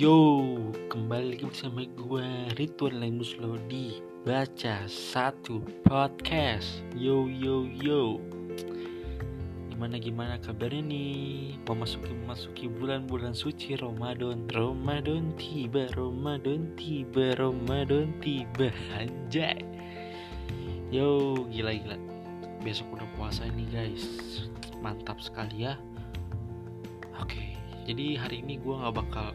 Yo, kembali lagi bersama gue Ridwan Lemus Lodi. Baca satu podcast. Yo yo yo. Gimana gimana kabarnya nih? Memasuki memasuki bulan-bulan suci Ramadan. Ramadan tiba Ramadan tiba Ramadan tiba. Anjay. Yo gila gila Besok udah puasa nih guys. Mantap sekali ya. Oke jadi hari ini gue nggak bakal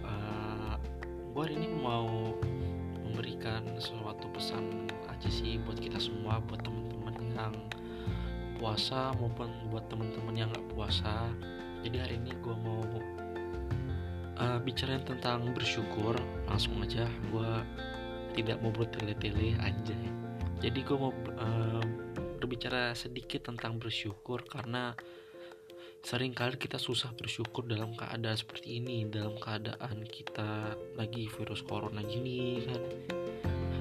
gue ini mau memberikan suatu pesan aja sih buat kita semua buat teman-teman yang puasa maupun buat teman-teman yang nggak puasa. Jadi hari ini gue mau uh, bicarain tentang bersyukur. Langsung aja gue tidak mau bertele-tele aja jadi gue mau uh, berbicara sedikit tentang bersyukur karena Seringkali kita susah bersyukur dalam keadaan seperti ini, dalam keadaan kita lagi virus corona gini kan,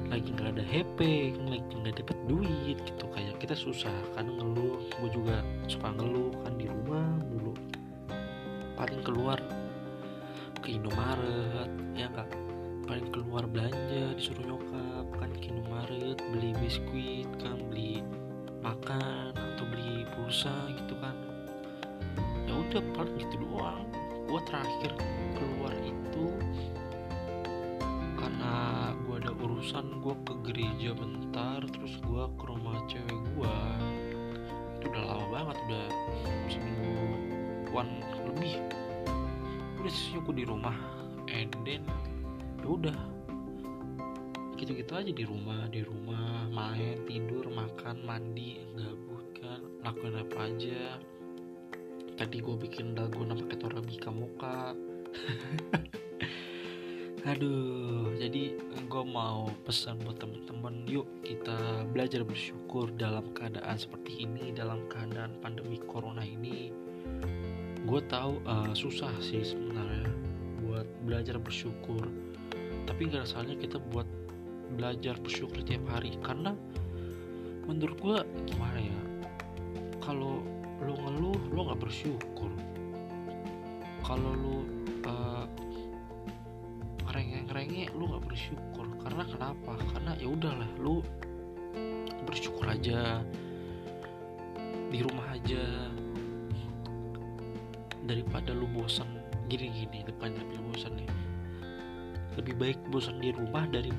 lagi nggak ada HP, lagi nggak dapet duit gitu kayak kita susah. Kadang ngeluh, gue juga suka ngeluh kan di rumah mulu. Paling keluar ke Indomaret, ya nggak paling keluar belanja disuruh nyokap kan ke Indomaret beli biskuit kan beli makan atau beli pulsa gitu kan udah paling gitu doang. Gue terakhir keluar itu karena gue ada urusan gue ke gereja bentar terus gue ke rumah cewek gue itu udah lama banget udah semingguan lebih. Udah sih gue di rumah. And then ya udah. Gitu-gitu aja di rumah di rumah main tidur makan mandi gabut kan lakuin apa aja tadi gue bikin dalgona pakai torabika muka. Aduh jadi gue mau pesan buat temen-temen yuk kita belajar bersyukur dalam keadaan seperti ini dalam keadaan pandemi corona ini. Gue tahu uh, susah sih sebenarnya buat belajar bersyukur tapi gak salahnya kita buat belajar bersyukur tiap hari. Karena menurut gue gimana ya kalau lu ngeluh lu nggak bersyukur. Kalau lu uh, ngerengek-ngerengek lu nggak bersyukur. Karena kenapa? Karena ya udahlah lu bersyukur aja. Di rumah aja. Daripada lu bosan gini-gini depannya lebih bosan nih. Lebih baik bosan di rumah dari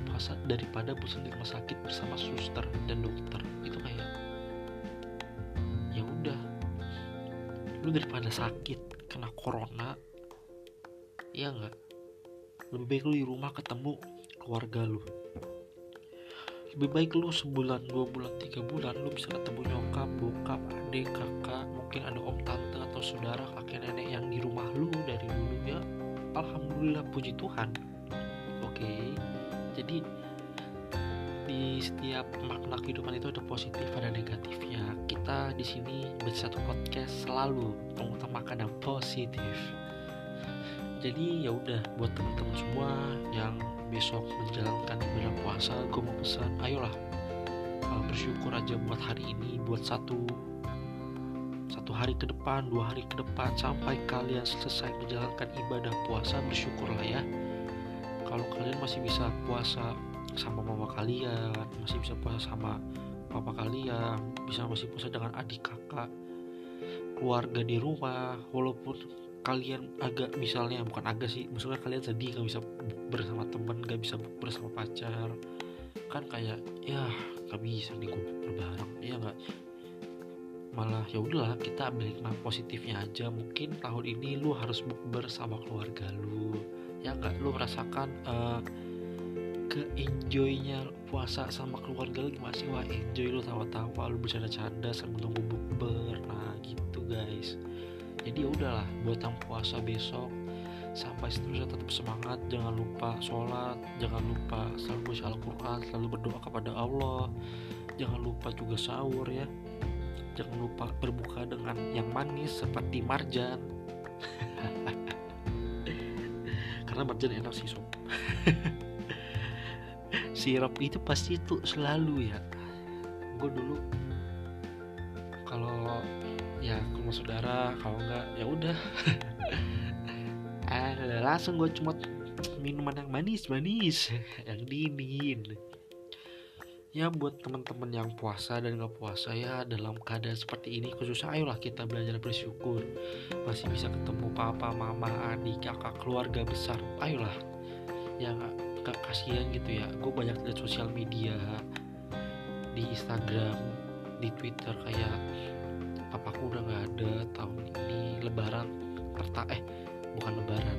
daripada bosan di rumah sakit bersama suster dan dokter. Itu kayak daripada sakit kena corona ya enggak lebih baik lu di rumah ketemu keluarga lu. Lebih baik lu sebulan dua bulan tiga bulan lu bisa ketemu nyokap bokap adik kakak mungkin ada om tante atau saudara kakek nenek yang di rumah lu dari dulu ya. Alhamdulillah puji Tuhan. Oke jadi setiap makna kehidupan itu ada positif ada negatifnya kita di sini bersatu podcast selalu mengutamakan yang positif. Jadi ya udah buat teman-teman semua yang besok menjalankan ibadah puasa gue mau pesan ayolah uh, bersyukur aja buat hari ini buat satu satu hari ke depan dua hari ke depan sampai kalian selesai menjalankan ibadah puasa bersyukurlah ya. Kalau kalian masih bisa puasa sama mama kalian masih bisa puasa sama papa kalian bisa masih puasa dengan adik kakak keluarga di rumah walaupun kalian agak misalnya bukan agak sih maksudnya kalian sedih gak bisa bersama temen gak bisa bersama pacar kan kayak ya gak bisa nih gue berbareng ya nggak? Malah ya udahlah kita ambil hikmah positifnya aja mungkin tahun ini lu harus bersama keluarga lu ya nggak? Lu merasakan uh, ke enjoynya puasa sama keluarga lu gimana sih? Wah enjoy lu tawa-tawa lu bercanda-canda sambil nunggu bukber. Nah gitu guys. Jadi ya udahlah buat yang puasa besok sampai seterusnya tetap semangat. Jangan lupa sholat jangan lupa selalu baca Al-Quran selalu berdoa kepada Allah. Jangan lupa juga sahur ya. Jangan lupa berbuka dengan yang manis seperti marjan. Karena marjan enak sih sob sirup itu pasti itu selalu ya. Gue dulu kalau ya rumah saudara kalau enggak ya udah. Eh langsung gue cuma minuman yang manis manis yang dingin. Ya buat teman-teman yang puasa dan nggak puasa ya dalam keadaan seperti ini khususnya ayolah kita belajar bersyukur. Masih bisa ketemu papa mama adik kakak keluarga besar ayolah. Ya gak kasihan gitu ya. Gue banyak lihat sosial media di Instagram di Twitter kayak papaku udah nggak ada tahun ini lebaran perta eh bukan lebaran.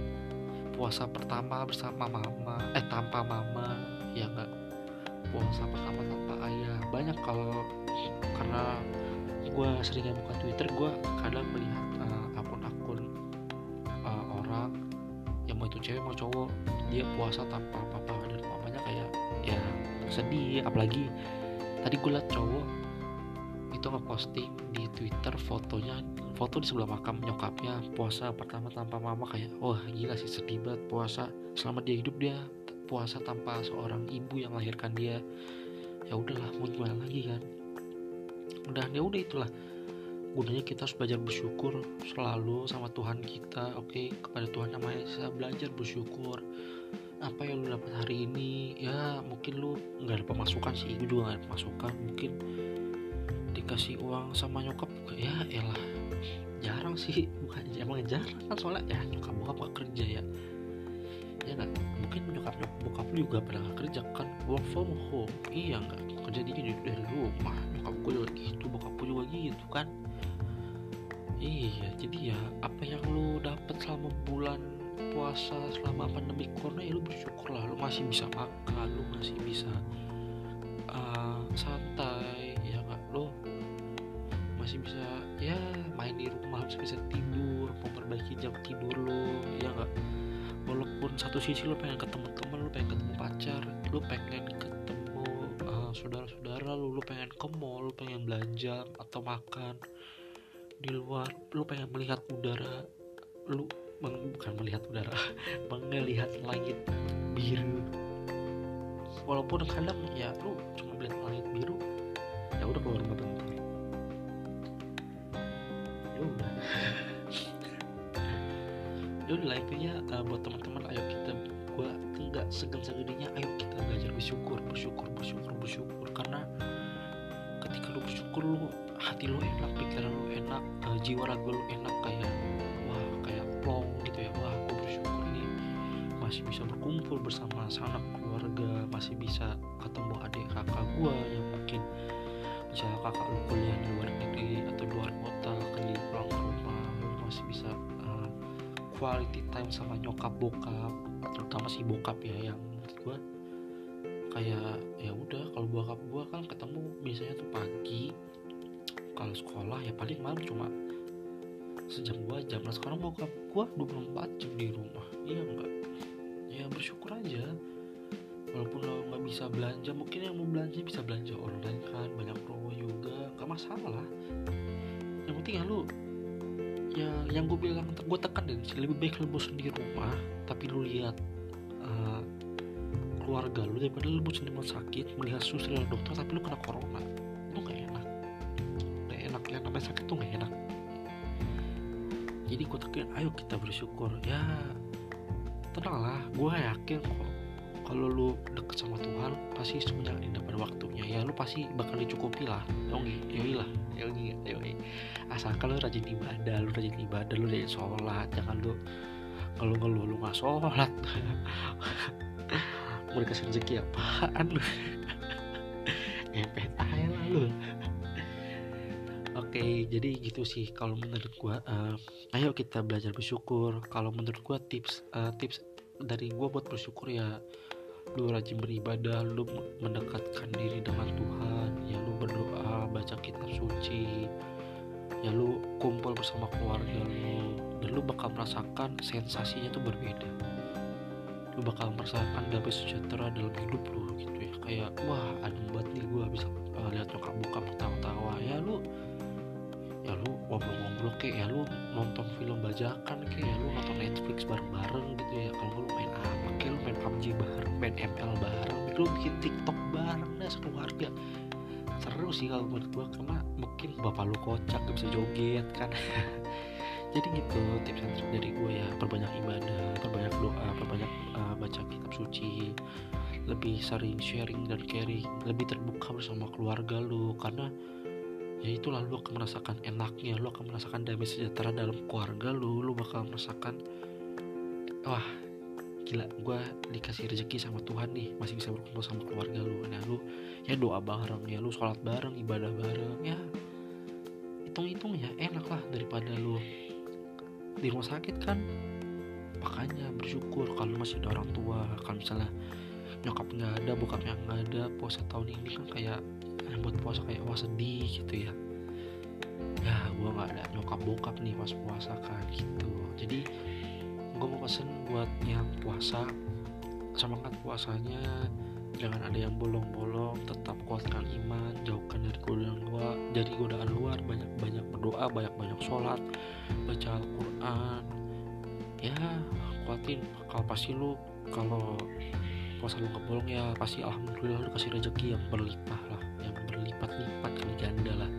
Puasa pertama bersama mama eh tanpa mama ya nggak. Puasa pertama tanpa ayah. Banyak kalau karena gue seringnya buka Twitter gue kadang melihat uh, akun-akun uh, orang yang mau itu cewek mau cowok dia puasa tanpa sedih apalagi tadi gue liat cowok itu ngeposting di Twitter fotonya foto di sebelah makam nyokapnya puasa pertama tanpa mama kayak wah gila sih sedih banget puasa selama dia hidup dia puasa tanpa seorang ibu yang melahirkan dia. Ya udahlah mau gimana lagi kan? Udah ya udah itulah. Gunanya kita harus belajar bersyukur selalu sama Tuhan kita oke? Okay? kepada Tuhan Maha Esa belajar bersyukur apa yang lu dapat hari ini? Ya mungkin lu nggak ada pemasukan sih. Gue juga nggak ada pemasukan mungkin dikasih uang sama nyokap ya elah. Jarang sih. Bukan emang jarang kan soalnya. Ya nyokap bokap gak kerja ya. Ya kan mungkin nyokap bokap lu juga pernah kerja kan? Work from home. Iya nggak? Kerja di dari rumah. Nyokap gue juga gitu. Bokap gue juga gitu kan? Iya jadi ya apa yang lu dapat selama bulan puasa selama pandemi corona ya lu bersyukur lah lu masih bisa makan lu masih bisa uh, santai ya nggak? Lo masih bisa ya main di rumah masih bisa tidur memperbaiki jam tidur lo ya nggak? Walaupun satu sisi lu pengen ketemu temen lu pengen ketemu pacar lu pengen ketemu uh, saudara-saudara lu lu pengen ke mall lu pengen belanja atau makan di luar lu pengen melihat udara lu bukan melihat udara melihat langit biru. Walaupun kadang ya lu cuma melihat langit biru ya udah keluar rumah bentar ya udah. Ya udah intinya uh, buat teman-teman ayo kita gua enggak segan-seganinya ayo kita belajar bersyukur bersyukur bersyukur bersyukur. Karena ketika lu bersyukur lu hati lu enak pikiran lu enak uh, jiwa raga lu enak kayak wah plong gitu ya wah aku bersyukur nih masih bisa berkumpul bersama sanak keluarga masih bisa ketemu adik kakak gua yang mungkin misalnya kakak lu kuliah di luar negeri atau luar kota kan pulang ke rumah lu masih bisa quality time sama nyokap bokap terutama si bokap ya yang menurut gue kayak ya udah kalau bokap gue kan ketemu biasanya tuh pagi kalau sekolah ya paling malam cuma sejam dua jam nah sekarang bokap gue 24 jam di rumah. Iya enggak ya bersyukur aja. Walaupun lo nggak bisa belanja mungkin yang mau belanja bisa belanja online kan. Banyak promo juga. Nggak masalah yang penting ya lu ya yang gue bilang gue tekan dan lebih baik lu bosan di rumah tapi lu lihat uh, keluarga lu daripada lu bosan di rumah sakit melihat suster dan dokter tapi lu kena corona itu gak enak. Gak enak yang namanya sakit tuh gak enak jadi gue tekan ayo kita bersyukur. Ya tenang lah gue yakin kok kalau lu deket sama Tuhan pasti semuanya indah pada waktunya. Ya lu pasti bakal dicukupi lah. Yoi yoi lah yoi yoi. Asalkan lu rajin ibadah lu rajin ibadah lu rajin sholat. Jangan lu kalau ngeluh lu nggak sholat. Mau dikasih rezeki apaan lu? Ngepet aja lah lu Oke, jadi gitu sih kalau menurut gua. Uh, ayo kita belajar bersyukur. Kalau menurut gua tips uh, tips dari gua buat bersyukur ya lu rajin beribadah lu mendekatkan diri dengan Tuhan ya lu berdoa baca kitab suci ya lu kumpul bersama keluarga lu dan lu bakal merasakan sensasinya tuh berbeda lu bakal merasakan damai sejahtera dalam hidup lu gitu ya kayak wah adem banget nih gue bisa uh, lihat nyokap buka ketawa-tawa ya lu ya lu ngobrol-ngobrol kayak ya lu nonton film bajakan kayak ya lu nonton Netflix bareng-bareng gitu ya. Kalau lu main apa kayak lu main PUBG bareng main ML bareng lu bikin TikTok bareng dah sekeluarga. Seru sih kalau menurut gua karena mungkin bapak lu kocak gak bisa joget kan. Jadi gitu tips and trik dari gue ya. Perbanyak ibadah perbanyak doa perbanyak uh, baca kitab suci. Lebih sering sharing dan caring lebih terbuka bersama keluarga lu. Karena ya itulah lu akan merasakan enaknya lu akan merasakan damai sejahtera dalam keluarga lu lu bakal merasakan wah gila gue dikasih rezeki sama Tuhan nih masih bisa berkumpul sama keluarga lu. Nah lu ya doa bareng ya lu sholat bareng ibadah bareng ya hitung-hitung ya enak lah daripada lu di rumah sakit kan. Makanya bersyukur kalau masih ada orang tua kalau misalnya nyokap nggak ada bokapnya nggak ada puasa tahun ini kan kayak yang buat puasa kayak wah sedih gitu ya. Ya gue nggak ada nyokap bokap nih pas puasa kan gitu. Jadi gue mau pesen buat yang puasa semangat puasanya jangan ada yang bolong-bolong tetap kuatkan iman jauhkan dari godaan luar dari godaan luar banyak-banyak berdoa banyak-banyak sholat baca Al-Quran. Ya kuatin kalau pasti lu kalau puasa lu kebolong ya pasti alhamdulillah lu kasih rezeki yang berlimpah lah yang berlipat-lipat kali ganda lah.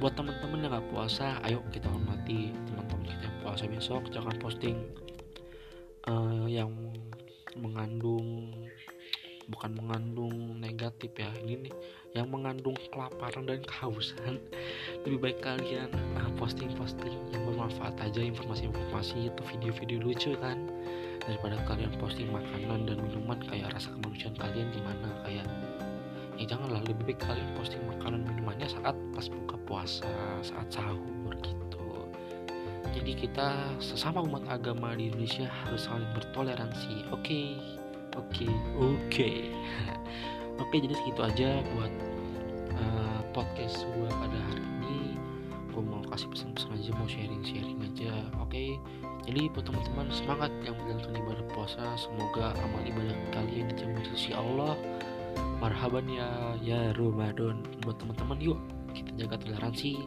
Buat teman-teman yang nggak puasa ayo kita hormati teman-teman kita yang puasa besok jangan posting uh, yang mengandung bukan mengandung negatif ya ini nih yang mengandung kelaparan dan kehausan. Lebih baik kalian uh, posting-posting yang bermanfaat aja informasi-informasi atau video-video lucu kan daripada kalian posting makanan dan minuman kayak rasa kemanusiaan kalian gimana kayak ya janganlah lebih baik kalian posting makanan minumannya saat pas buka puasa saat sahur gitu jadi kita sesama umat agama di Indonesia harus saling bertoleransi oke okay? oke okay, oke okay. oke okay, jadi segitu aja buat uh, podcast gue pada hari ini gue mau kasih pesan-pesan aja mau sharing-sharing aja oke okay? Jadi buat teman-teman semangat yang menjalankan ibadah puasa. Semoga amal ibadah kalian dijamin sisi Allah. Marhaban ya ya Ramadan. Buat teman-teman yuk kita jaga toleransi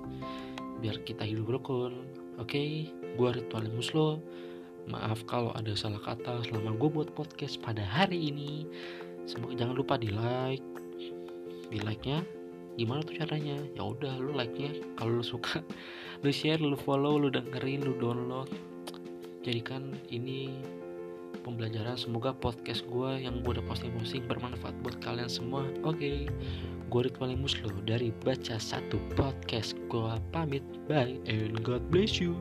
biar kita hidup rukun. Oke okay? gue ritual muslo. Maaf kalau ada salah kata selama gue buat podcast pada hari ini. Semoga jangan lupa di like di like nya gimana tuh caranya? Ya udah lu like nya kalau lu suka lu share lu follow lu dengerin lu download jadikan ini pembelajaran. Semoga podcast gue yang gue udah posting-posting bermanfaat buat kalian semua. Oke okay. gue Ridwan Muslo dari Baca Satu Podcast. Gue pamit. Bye and God bless you